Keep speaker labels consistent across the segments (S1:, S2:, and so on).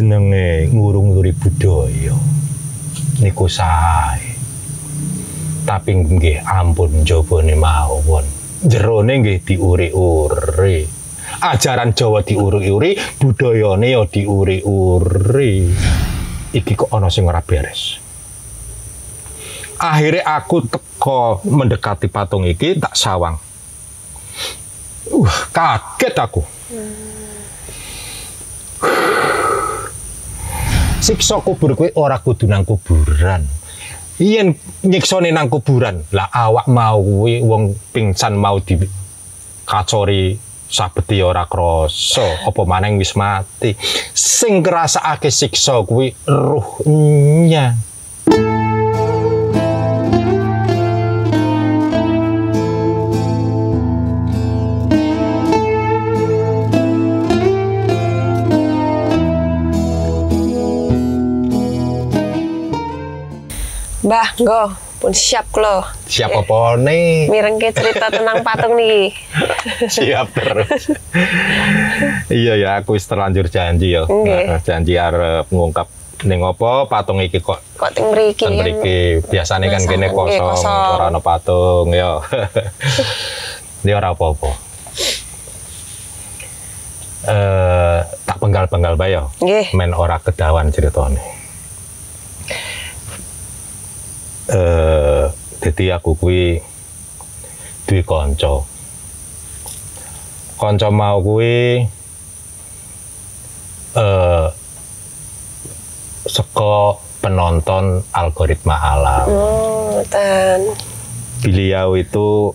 S1: jenenge ngurung-nguri budaya niku sae. Tapi nggih ampun jabane mawon. Jerone nggih diuri-uri. Ajaran Jawa diuri-uri budayane ya diuri-uri. Iki kok ana sing ora beres. Akhirnya aku teko mendekati patung iki tak sawang. Uh kaget aku siksa kubur kuwi ora kudu nang kuburan. Yen nyiksane nang kuburan, lah awak mau kuwi wong pingsan mau di kacori sabeti ora krasa, apa maneng wis mati. Sing ngrasakake siksa kuwi ruhnya.
S2: Mbah, nggo, pun siap klo.
S1: Siap apa nih?
S2: Mirengke cerita tentang patung nih.
S1: Siap terus. iya ya, aku terlanjur janji ya.
S2: Nggih.
S1: Nah, janji arep ngungkap ning apa patung iki kok
S2: Kok ting mriki
S1: kan? mriki biasane kan kene kosong,
S2: kosong.
S1: ora ana patung ya. Ini ora apa-apa. Eh, tak penggal-penggal bae ya. Men ora kedawan ceritane. Dadi aku kuwi duwe kanca. Kanca mau kuwi eh saka penonton algoritma alam.
S2: Oh.
S1: Beliau itu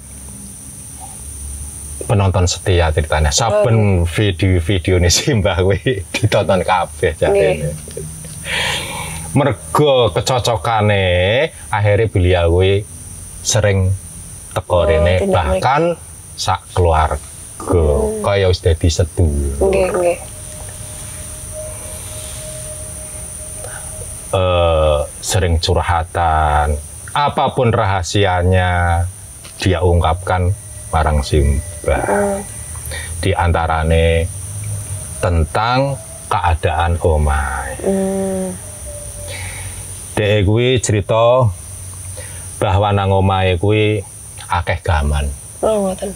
S1: penonton setia ceritanya. Saben video-video nih Simbah kuwi ditonton kabeh jane. Mergo kecocokane akhirnya beliau sering teko
S2: Oh,
S1: rene bahkan sak keluarga kaya wis dadi sedulur.
S2: Nggih, nggih.
S1: eh, sering curhatan, apa pun rahasianya dia ungkapkan marang Simba.
S2: Hmm.
S1: Di antarane tentang keadaan omai.
S2: Hmm.
S1: Dek kuwi cerita bahwa nang omahe kuwi akeh gaman.
S2: Oh, ngoten.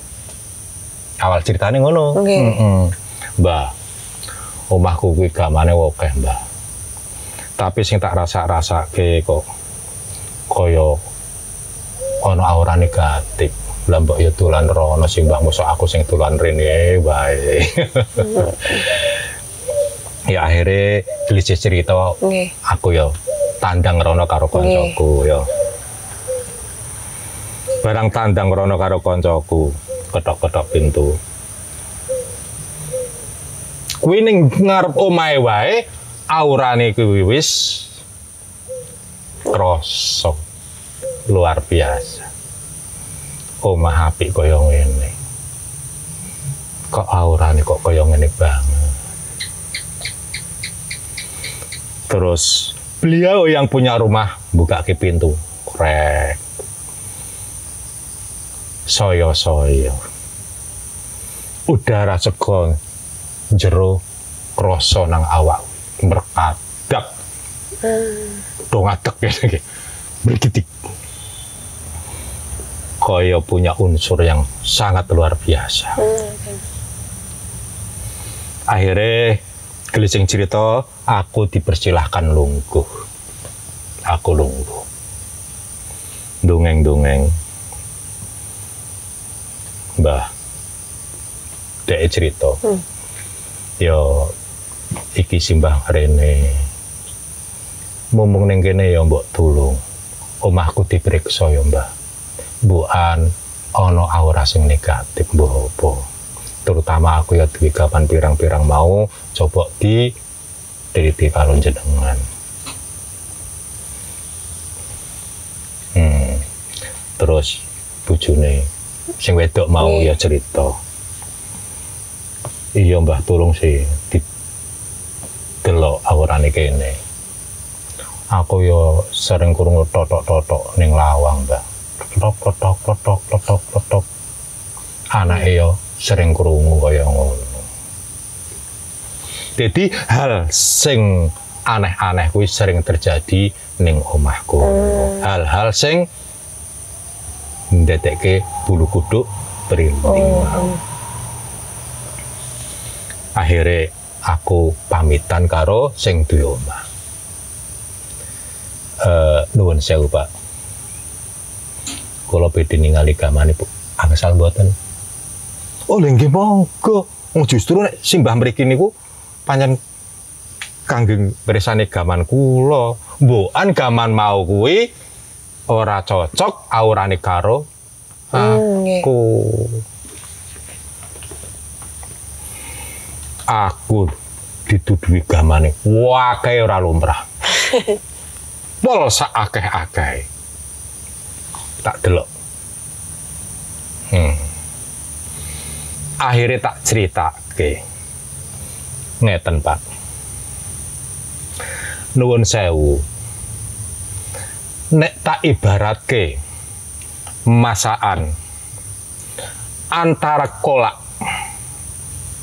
S1: Awal ceritanya ngono.
S2: Nggih.
S1: Mm-mm. Mbah, omahku kuwi gamane akeh, Mbah. Tapi sing tak rasa-rasake kok kaya ana aura negatif. Lah mbok ya tulan rono sing mbah mosok aku sing tulan rene wae. ya akhirnya gelis cerita
S2: Nggih.
S1: aku ya tandang rono karo koncoku ya. Barang tandang rono karo koncoku, ketok-ketok pintu. Kuwi ning ngarep omahe wae aurane kuwi wis krasa luar biasa. Omah apik kaya ngene. Kok aurane kok kaya ngene banget. Terus beliau yang punya rumah buka ke pintu, krek. Soyo-soyo. Udara sego jero kroso nang awak merkadak. Dongadek ya iki. Bergitik. Kaya punya unsur yang sangat luar biasa
S2: Hmm.
S1: akhirnya gelising cerita aku dipersilahkan lungguh aku lungguh dongeng-dongeng mbah. Dek cerita.
S2: Hmm.
S1: yo iki simbah rene. Mumpung ning kene ya mbok tulung. Omahku diperiksa ya mbah. Bukan ono aura sing negatif mbok apa? Terutama aku ya duwe kapan pirang-pirang mau coba di dari karo jenengan hmm. terus bujune sing wedok mau ya cerita. Iya mbah tolong sih di delok aurane kene. Aku yo sering kurung totok-totok ning lawang mbah. Totok totok totok totok totok. Anake yo sering krungu kaya ngono. Jadi hal sing aneh-aneh kuwi sering terjadi ning omahku. Hal-hal sing ndetekke bulu kuduk perinting
S2: Oh.
S1: mau. Akhirnya aku pamitan karo sing duwe omah. Eh nuwun sewu, Pak. Kula badhe ningali gamane, Bu. Angsal mboten. Oh, lha nggih monggo. Wong justru nek simbah mriki niku pancen kangge bersane gaman kula. Mbokan gaman mau kuwi ora cocok aurane karo aku. Aku dituduhi gamane wakai ora lumrah. Pol akeh-akeh. Tak delok. Hmm. Akhirnya tak ceritake. Ngeten, Pak. Nuwun sewu. Nek tak ibaratke masakan antara kolak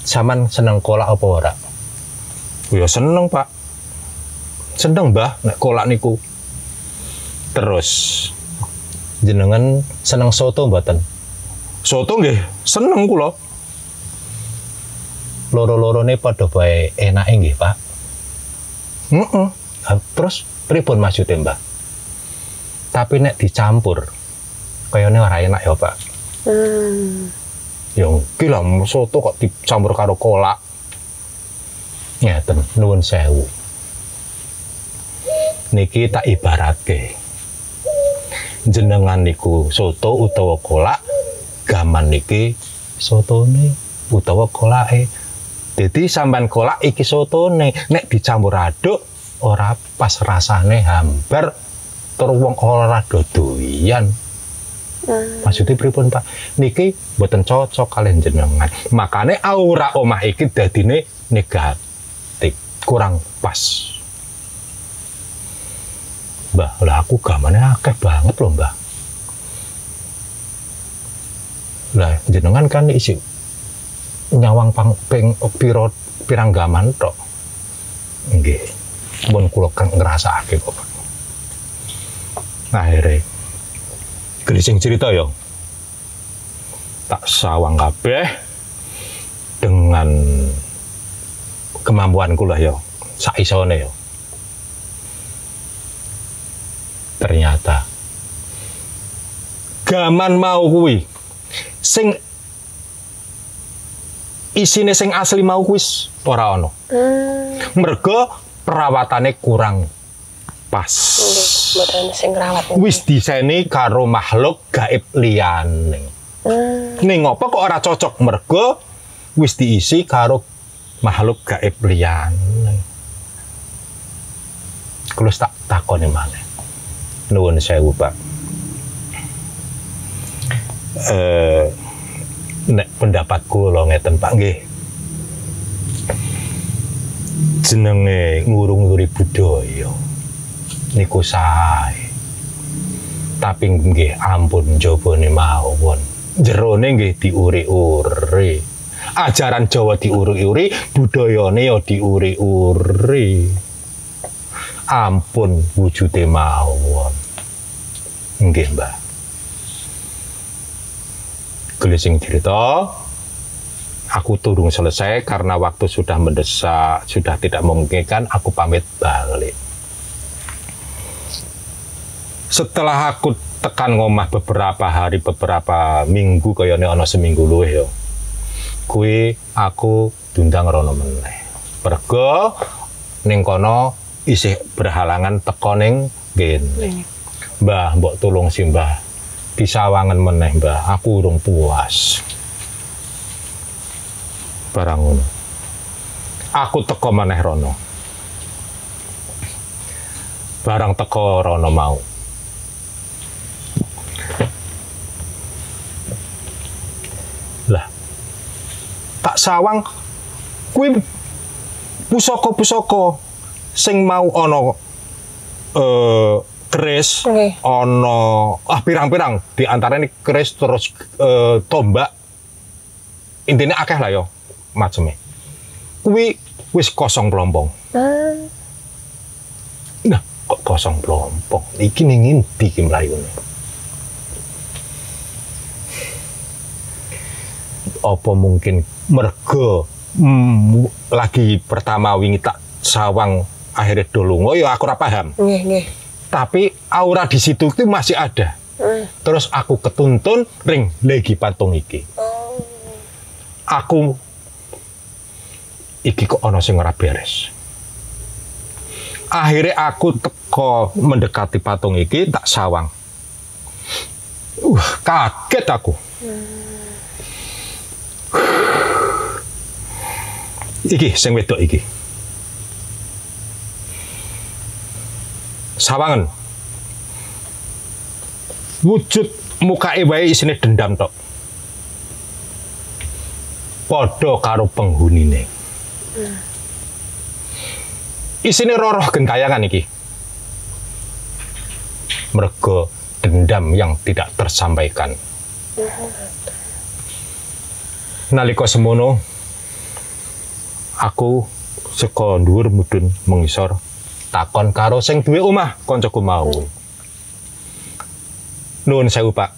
S1: zaman seneng kolak apa ora? Ya seneng, Pak. Seneng, Mbah, nek kolak niku. Terus jenengan seneng soto mboten? Soto nggih, seneng kula. Loro-lorone padha bae enake nggih, Pak. Heeh. Terus pripun maksudnya, Mbah? Tapi nek dicampur kayaknya ora enak ya, Pak.
S2: Hmm.
S1: Ya lah soto kok dicampur karo kolak. Ngeten, nuwun sewu. Niki tak ibaratke. Jenengan niku soto utawa kolak, gaman niki sotone utawa kolake. Jadi sampean kolak iki sotone, nek dicampur aduk ora pas rasane hambar tur wong do doyan.
S2: Hmm.
S1: Maksudnya pripun Pak? Niki boten cocok kalian jenengan. Makanya aura omah iki dadine negatif, kurang pas. Mbah, lah aku gamane akeh banget loh, Mbah. Lah jenengan kan isi nyawang pang peng piro pirang gaman tok. Nggih. Mun kula kan ngrasake kok. Akhirnya Gelising cerita ya. Tak sawang kabeh dengan kemampuanku lah ya. Sak isone ya. Ternyata gaman mau kuwi sing isine sing asli mau kuwi ora ono.
S2: Hmm.
S1: Mergo perawatane kurang pas.
S2: Mboten sing ngrawat.
S1: wis diseni karo makhluk gaib liyane.
S2: Hmm.
S1: Ning ngopo kok ora cocok mergo wis diisi karo makhluk gaib liyane. Kulo tak takoni maneh. Nuwun sewu, Pak. Eh nek pendapatku lo ngeten Pak nggih. Jenenge ngurung-nguri budaya niku sae. Tapi nggih ampun jabane mawon. Jerone nggih diuri-uri. Ajaran Jawa diuri-uri, budayane ya diuri-uri. Ampun wujude mawon. Nggih, Mbah. Gelising cerita, aku turung selesai karena waktu sudah mendesak, sudah tidak memungkinkan, aku pamit balik setelah aku tekan ngomah beberapa hari beberapa minggu kayaknya ono seminggu luwih ya kuwi aku diundang rono meneh. Pergo ning kono isih berhalangan teko ning ngene. Mbah mbok tulung si Mbah. Disawangen meneh Mbah. Aku urung puas. Barang ngono. Aku teko meneh rono. Barang teko rono mau sawang kuwi pusaka-pusaka sing mau ana eh keris ana ah pirang-pirang di ini keris terus eh, tombak intinya akeh lah yo maceme kuwi wis kosong plompong.
S2: Ah.
S1: Nah, kok kosong plompong? Iki ning ngendi iki mlayune? Apa mungkin mergo mm, lagi pertama wingi tak sawang akhirnya dolungo ya aku ora paham.
S2: Nggih, nggih.
S1: Tapi aura di situ itu masih ada.
S2: Ah.
S1: Terus aku ketuntun ring lagi patung iki.
S2: Oh.
S1: Aku iki kok ana sing ora beres. Akhirnya aku teko mendekati patung iki tak sawang. Uh, kaget aku. Iki sing wedok iki. Sawangan. Wujud muka wae isine dendam tok. Padha karo penghunine. Isine roroh gentayangan iki. Mergo dendam yang tidak tersampaikan. Nalika semono aku saka dhuwur mengisor takon karo sing duwe omah kancaku mau. Nuwun sewu, Pak.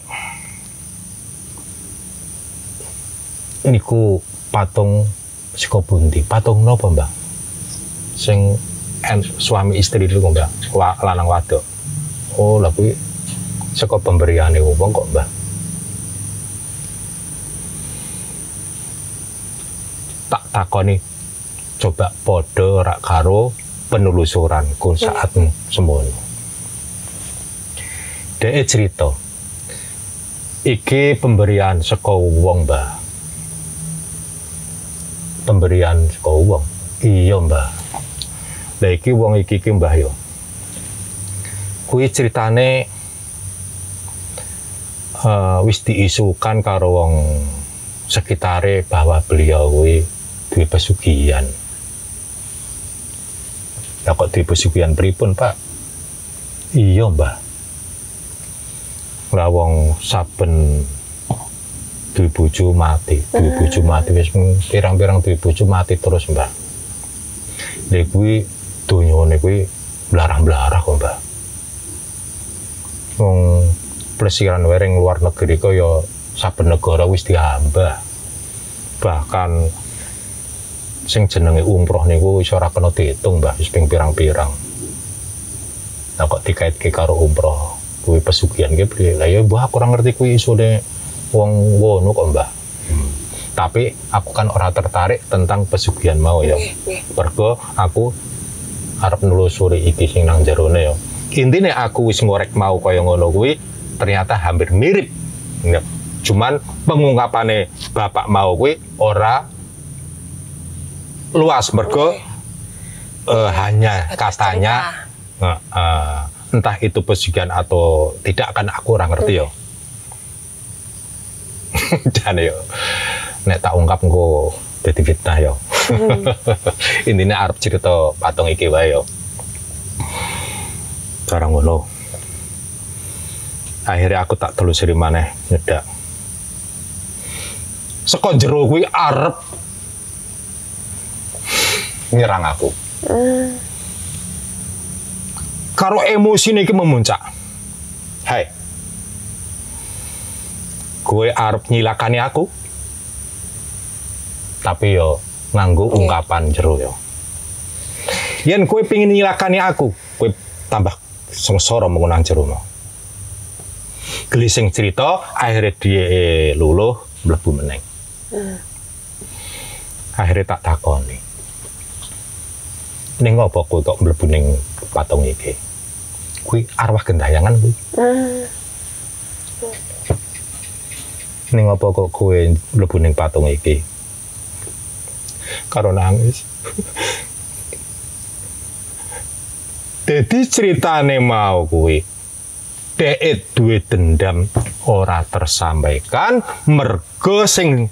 S1: Niku patung saka pundi? Patung napa, Mbak? Sing en, suami istri itu Mbak, Wa, lanang wadok. Oh, lha kuwi saka pemberiane wong kok, Mbak. Tak takoni coba podo rak karo penelusuranku saat semono. Dek cerita, iki pemberian saka wong mbah. Pemberian saka wong. Iya mbah. Lah iki wong iki ki mbah yo. Kuwi ceritane eh, wis diisukan karo wong sekitare bahwa beliau kuwi duwe pesugihan. Lah kok pesugihan pripun, Pak? Iya, Mbah. Lah wong saben duwe bojo mati, duwe bojo mati wis pirang-pirang duwe bojo mati terus, Mbah. Lha kuwi donyane kuwi blarang-blarah kok, Mbah. Wong plesiran wereng luar negeri kok ya saben negara wis diambah. Bahkan sing jenenge umroh niku wis ora kena diitung, Mbah, wis ping pirang-pirang. Nah kok dikaitke karo umroh, kuwi pesugihan ki piye? Lah ya Mbah ora ngerti kuwi isune wong ngono kok, Mbah. Hmm. Tapi aku kan ora tertarik tentang pesugihan mau ya.
S2: Nggih, nggih.
S1: Mergo aku arep nelusuri iki sing nang jerone ya. Intine aku wis ngorek mau kaya ngono kuwi ternyata hampir mirip. Cuman pengungkapane bapak mau kuwi ora luas mergo eh, hanya katanya eh, eh, entah itu pesugihan atau tidak kan aku ora ngerti ya. Dan yo nek tak ungkap engko dadi fitnah yo. Intinya arep cerita patung iki wae yo. Barang ngono. Akhirnya aku tak telusuri maneh nyedak. Seko jero kuwi arep nyerang aku.
S2: Ah.
S1: Karo emosi iki memuncak. Hai. Gue arep nyilakani aku. Tapi yo nganggo ungkapan jero yo. Yen kue pingin nyilakani aku, kue tambah sengsara menggunakan jero mau. Gelising cerita, akhirnya dia luluh mlebu meneng. Akhirnya tak takoni. Ning apa kowe kok mlebu ning patung iki? Kuwi arwah gentayangan kuwi.
S2: Ah.
S1: Ning apa kok kowe mlebu ning patung iki? Karo nangis. Jadi ceritane mau kuwi dhek duwe dendam ora tersampaikan mergo sing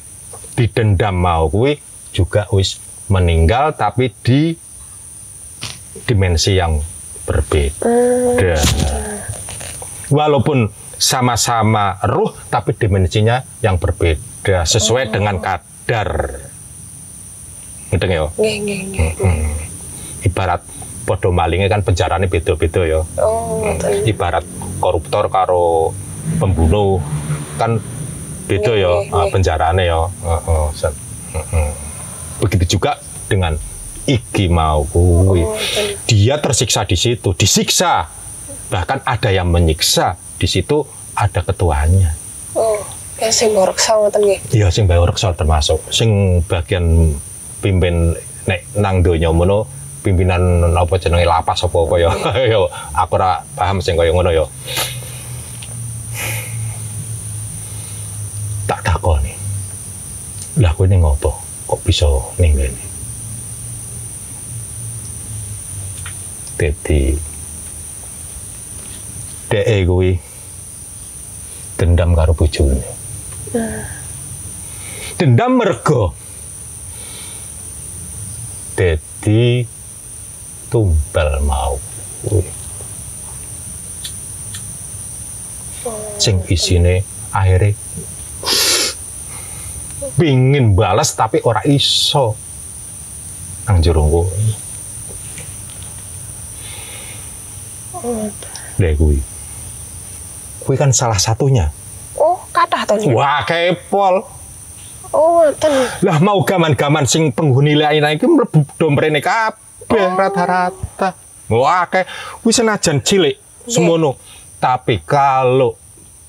S1: didendam mau kuwi juga wis meninggal tapi di dimensi yang berbeda. Walaupun sama-sama ruh tapi dimensinya yang berbeda sesuai dengan kadar. Ngedeng ya. Hmm. Ibarat podo malingnya kan penjarane beda-beda ya.
S2: Oh, ngoten.
S1: Ibarat koruptor karo pembunuh kan beda ya penjarane ya. Heeh. Begitu juga dengan iki mau kuwi.
S2: Oh.
S1: Dia tersiksa di situ, disiksa. Bahkan ada yang menyiksa. Di situ ada ketuanya.
S2: Oh, yang sing boreksa ngoten nggih.
S1: Iya sing bae reksa termasuk. Sing bagian pimpin nek nang donya mono pimpinan apa jenenge lapas apa apa ya. Yo aku ora paham sing kaya ngono ya. Tak takoni. Lah kowe ning ngopo? Kok bisa ning kene? Dadi dhek kuwi dendam karo bojone. dendam mergo dadi tumbal mau. Kuwi. sing isine akhirnya pingin balas tapi ora iso. Nang jero Deh kuwi. Kuwi kan salah satunya.
S2: Oh, kathah to.
S1: Wah, kepol.
S2: Oh, ngoten.
S1: Lah mau gaman-gaman sing penghuni lainnya iki mlebu domprene kabeh rata-rata. Wah, kayak wis senajan cilik semono. Tapi kalau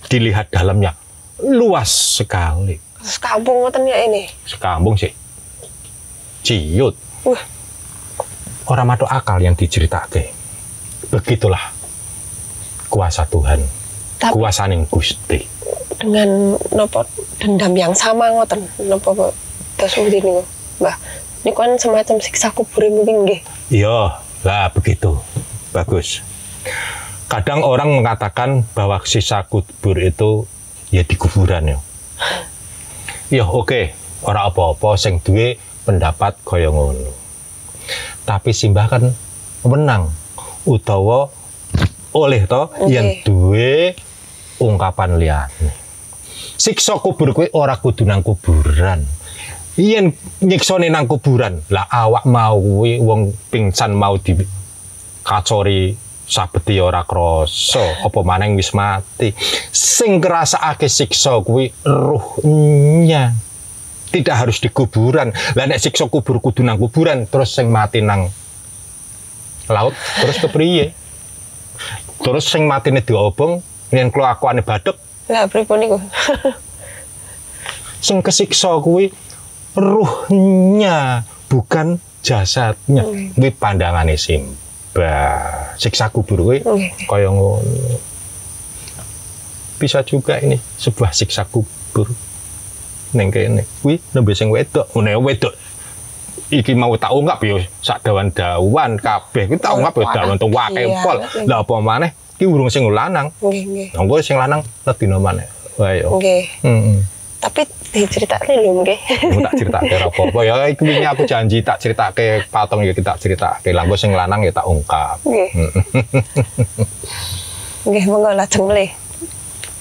S1: dilihat dalamnya luas sekali.
S2: Sekampung ngoten ya ini.
S1: Sekambung sih. Ciut.
S2: Wah,
S1: Orang masuk akal yang diceritake. Begitulah kuasa Tuhan.
S2: tapi
S1: Kuasaning Gusti.
S2: dengan nopo dendam yang sama ngoten nopo terus ini niku mbah ini kan semacam siksa kubur mungkin nggih
S1: Iya, lah begitu. Bagus. Kadang orang mengatakan bahwa sisa kubur itu ya di kuburan ya. Ya oke, orang apa-apa sing duwe pendapat kaya ngono. Tapi simbah kan menang utawa oleh to
S2: Oke.
S1: yang duwe ungkapan liyane. Siksa kubur kuwi ora kudu nang kuburan. Yen nyiksane nang kuburan, lah awak mau kuwi wong pingsan mau di kacori sabeti ora krasa, apa maneng wis mati. Sing ngrasakake siksa kuwi ruhnya. Tidak harus di kuburan. Lah nek siksa kubur kudu nang kuburan, terus sing mati nang laut, terus kepriye? Terus sing matine diobong, yen kelakuane badhek,
S2: lah pripun niku?
S1: Sing kesiksa kuwi ruhnya bukan jasadnya.
S2: Hmm.
S1: kuwi pandangane Simba. Siksa kubur kuwi
S2: Nggih.
S1: kaya ngono. Bisa juga ini sebuah siksa kubur. Ning kene. Kuwi nembe sing wedok ngene wedok iki mau tak ungkap ya sak dawan-dawan kabeh. Kuwi tak ungkap
S2: wah,
S1: dawan tuh wake
S2: iya,
S1: pol. lah apa maneh? Ki urung sing lanang.
S2: Nggih nggih.
S1: Engko sing lanang ledino maneh. Wae yo
S2: nggih.
S1: Heeh
S2: tapi diceritakne lho nggih.
S1: Aku tak ceritake ora apa-apa. Ya iki wingi aku janji tak ceritake patong ya kita ceritake. Lah engko sing lanang ya tak ungkap.
S2: nggih. Nggih monggo lajeng mlih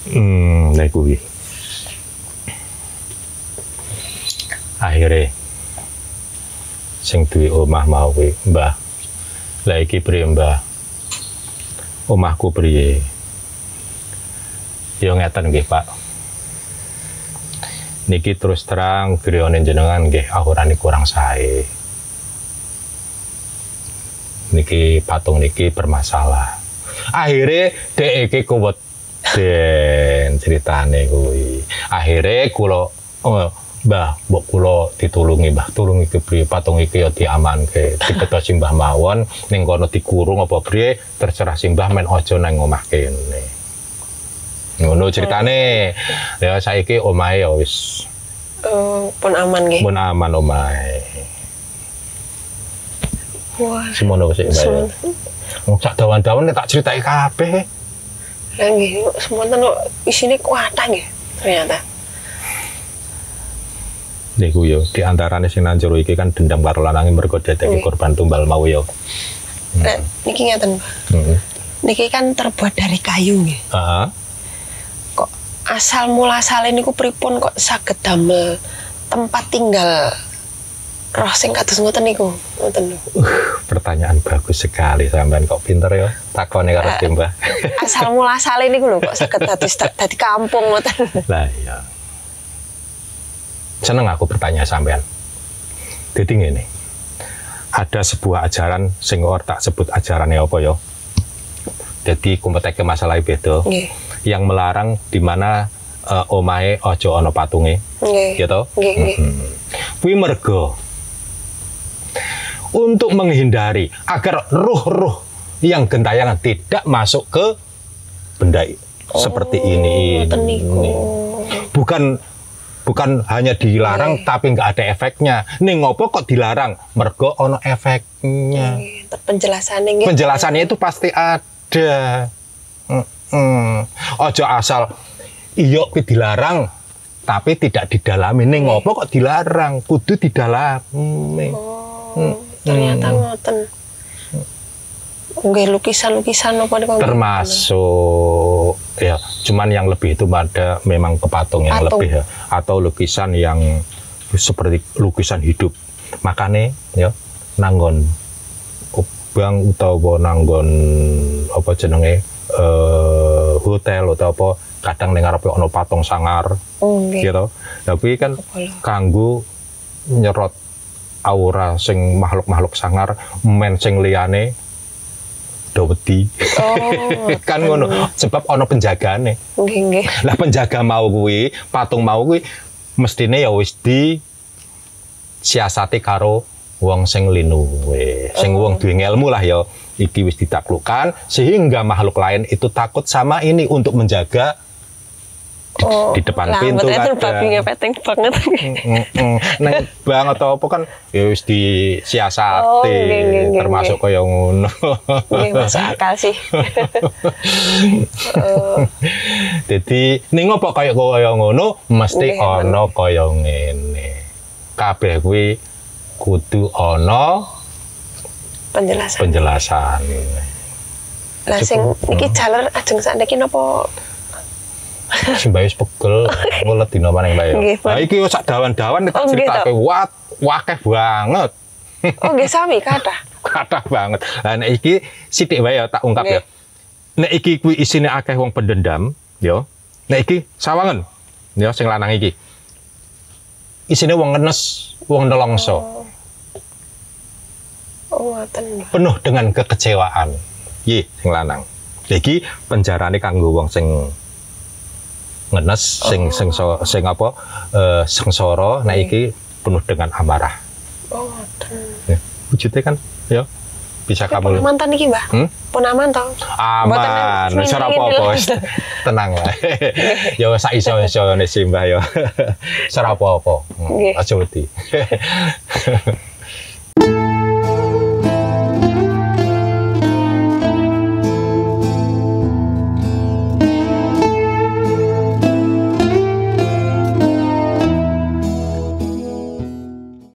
S1: Hmm, nek kuwi. Akhire sing duwe omah mau kuwi, Mbah. Lah iki priye, Mbah? Omahku priye? Ya ngeten nggih, Pak. Niki terus terang griyane jenengan nggih ahurane kurang sae. Niki patung niki bermasalah. Akhirnya dek iki kuwet den ceritane kuwi. Akhirnya kula oh, Mbah, mbok kula ditulungi, Mbah. Tulungi kepriye patung iki ya diamanke. Dipeta simbah mawon ning kono dikurung apa priye terserah simbah men aja nang omah kene. Ngono ceritane. Ya saiki omahe ya wis
S2: Eh, pun aman nggih
S1: mun aman omahe.
S2: wah
S1: Semono sik, Mbak.
S2: Semono.
S1: Wong sak dawan-dawan tak critake kabeh.
S2: lah nggih semonten kok isine kuatah nggih ternyata
S1: Niku yo di antarane sing nang iki kan dendam karo lanange mergo dadake
S2: Nggih.
S1: korban tumbal mau yo.
S2: Nah, niki ngeten
S1: Heeh.
S2: niki kan terbuat dari kayu nggih
S1: Heeh.
S2: kok asal mula asale niku pripun kok saged damel tempat tinggal roh sing kados ngoten niku. Ngoten lho.
S1: Pertanyaan bagus sekali sampean kok pinter ya. Takone karo
S2: Eh.
S1: Mbah.
S2: Asal mulasale niku lho kok saged dadi dadi kampung ngoten.
S1: Lah iya. Seneng aku bertanya sampean. Jadi ngene. Ada sebuah ajaran sing tak sebut ajarannya apa ya. Jadi kumpeteke masalah beda.
S2: Nggih.
S1: Yang melarang di mana eh, omahe ojo ono patunge,
S2: Nggih.
S1: gitu.
S2: Nggih, nggih.
S1: Kuwi mergo untuk menghindari agar ruh-ruh yang gentayangan tidak masuk ke benda i- seperti ini.
S2: ngoten niku.
S1: ini. Bukan bukan hanya dilarang tapi nggak ada efeknya. Ning ngopo kok dilarang? Mergo ono efeknya.
S2: Ter- penjelasannya nggih.
S1: Penjelasannya itu pasti ada. Mm-mm. Ojo asal iya kuwi dilarang tapi tidak didalami. Ning ngopo kok dilarang? Kudu didalami.
S2: Oh, ternyata ngoten. Nggih lukisan-lukisan apa
S1: termasuk ya cuman yang lebih itu pada memang ke patung yang
S2: Patung.
S1: lebih ya atau lukisan yang seperti lukisan hidup makanya ya nanggon ubang utawa nanggon apa jenenge eh, hotel atau apa kadang ning ngarepe ono patung sangar
S2: Oh,
S1: gitu tapi kan
S2: Kepala.
S1: kanggo nyerot aura sing makhluk-makhluk sangar men sing liyane wedi.
S2: Oh,
S1: kan ngono sebab ono penjagane.
S2: Nggih nggih.
S1: lah penjaga mau kuwi patung mau kuwi mestine ya wis di siasati karo wong sing linuwe sing wong duwe ilmu lah ya iki wis ditaklukkan sehingga makhluk lain itu takut sama ini untuk menjaga
S2: Oh,
S1: di depan
S2: lah,
S1: pintu
S2: itu
S1: kadang.
S2: babi ngepeteng banget.
S1: Neng bang atau apa kan ya wis disiasati
S2: Oh, nggih, nggih, nggih,
S1: termasuk kaya ngono.
S2: Nggih masuk akal sih. Eh,
S1: Jadi ning apa kaya kaya ngono mesti ana kaya ngene. Kabeh kuwi kudu ana
S2: penjelasan.
S1: penjelasan.
S2: Lah sing iki jaler ajeng sakniki napa
S1: Wis pegel, maning bae.
S2: Nggih, Pak.
S1: Lah iki yo sak dawan-dawan tak
S2: Oh, nggih,
S1: critake wat wakeh banget.
S2: Oh nggih sami kathah.
S1: Kathah banget. Lah nek iki sithik wae ya tak ungkap ya.
S2: Nggih.
S1: Nek iki kuwi isine akeh wong pendendam, ya. Nek iki sawangen, ya sing lanang iki. Isine wong ngenes, wong nelongso,
S2: Oh ngoten.
S1: penuh dengan kekecewaan. Ye, sing lanang. Iki penjarane kanggo wong sing ngenes, sing sing so- sing apa? eh sengsara, nek iki penuh dengan amarah.
S2: Oh.
S1: Ya, wujudnya kan, ya. Bisa
S2: Pun
S1: kamu
S2: aman ta niki, Mbah?
S1: Hmm?
S2: Pun aman ta?
S1: aman apa-apa
S2: lho.
S1: wis tenang lah ya sak iso iso ne simbah ya wis ora apa-apa
S2: Nggih.
S1: aja wedi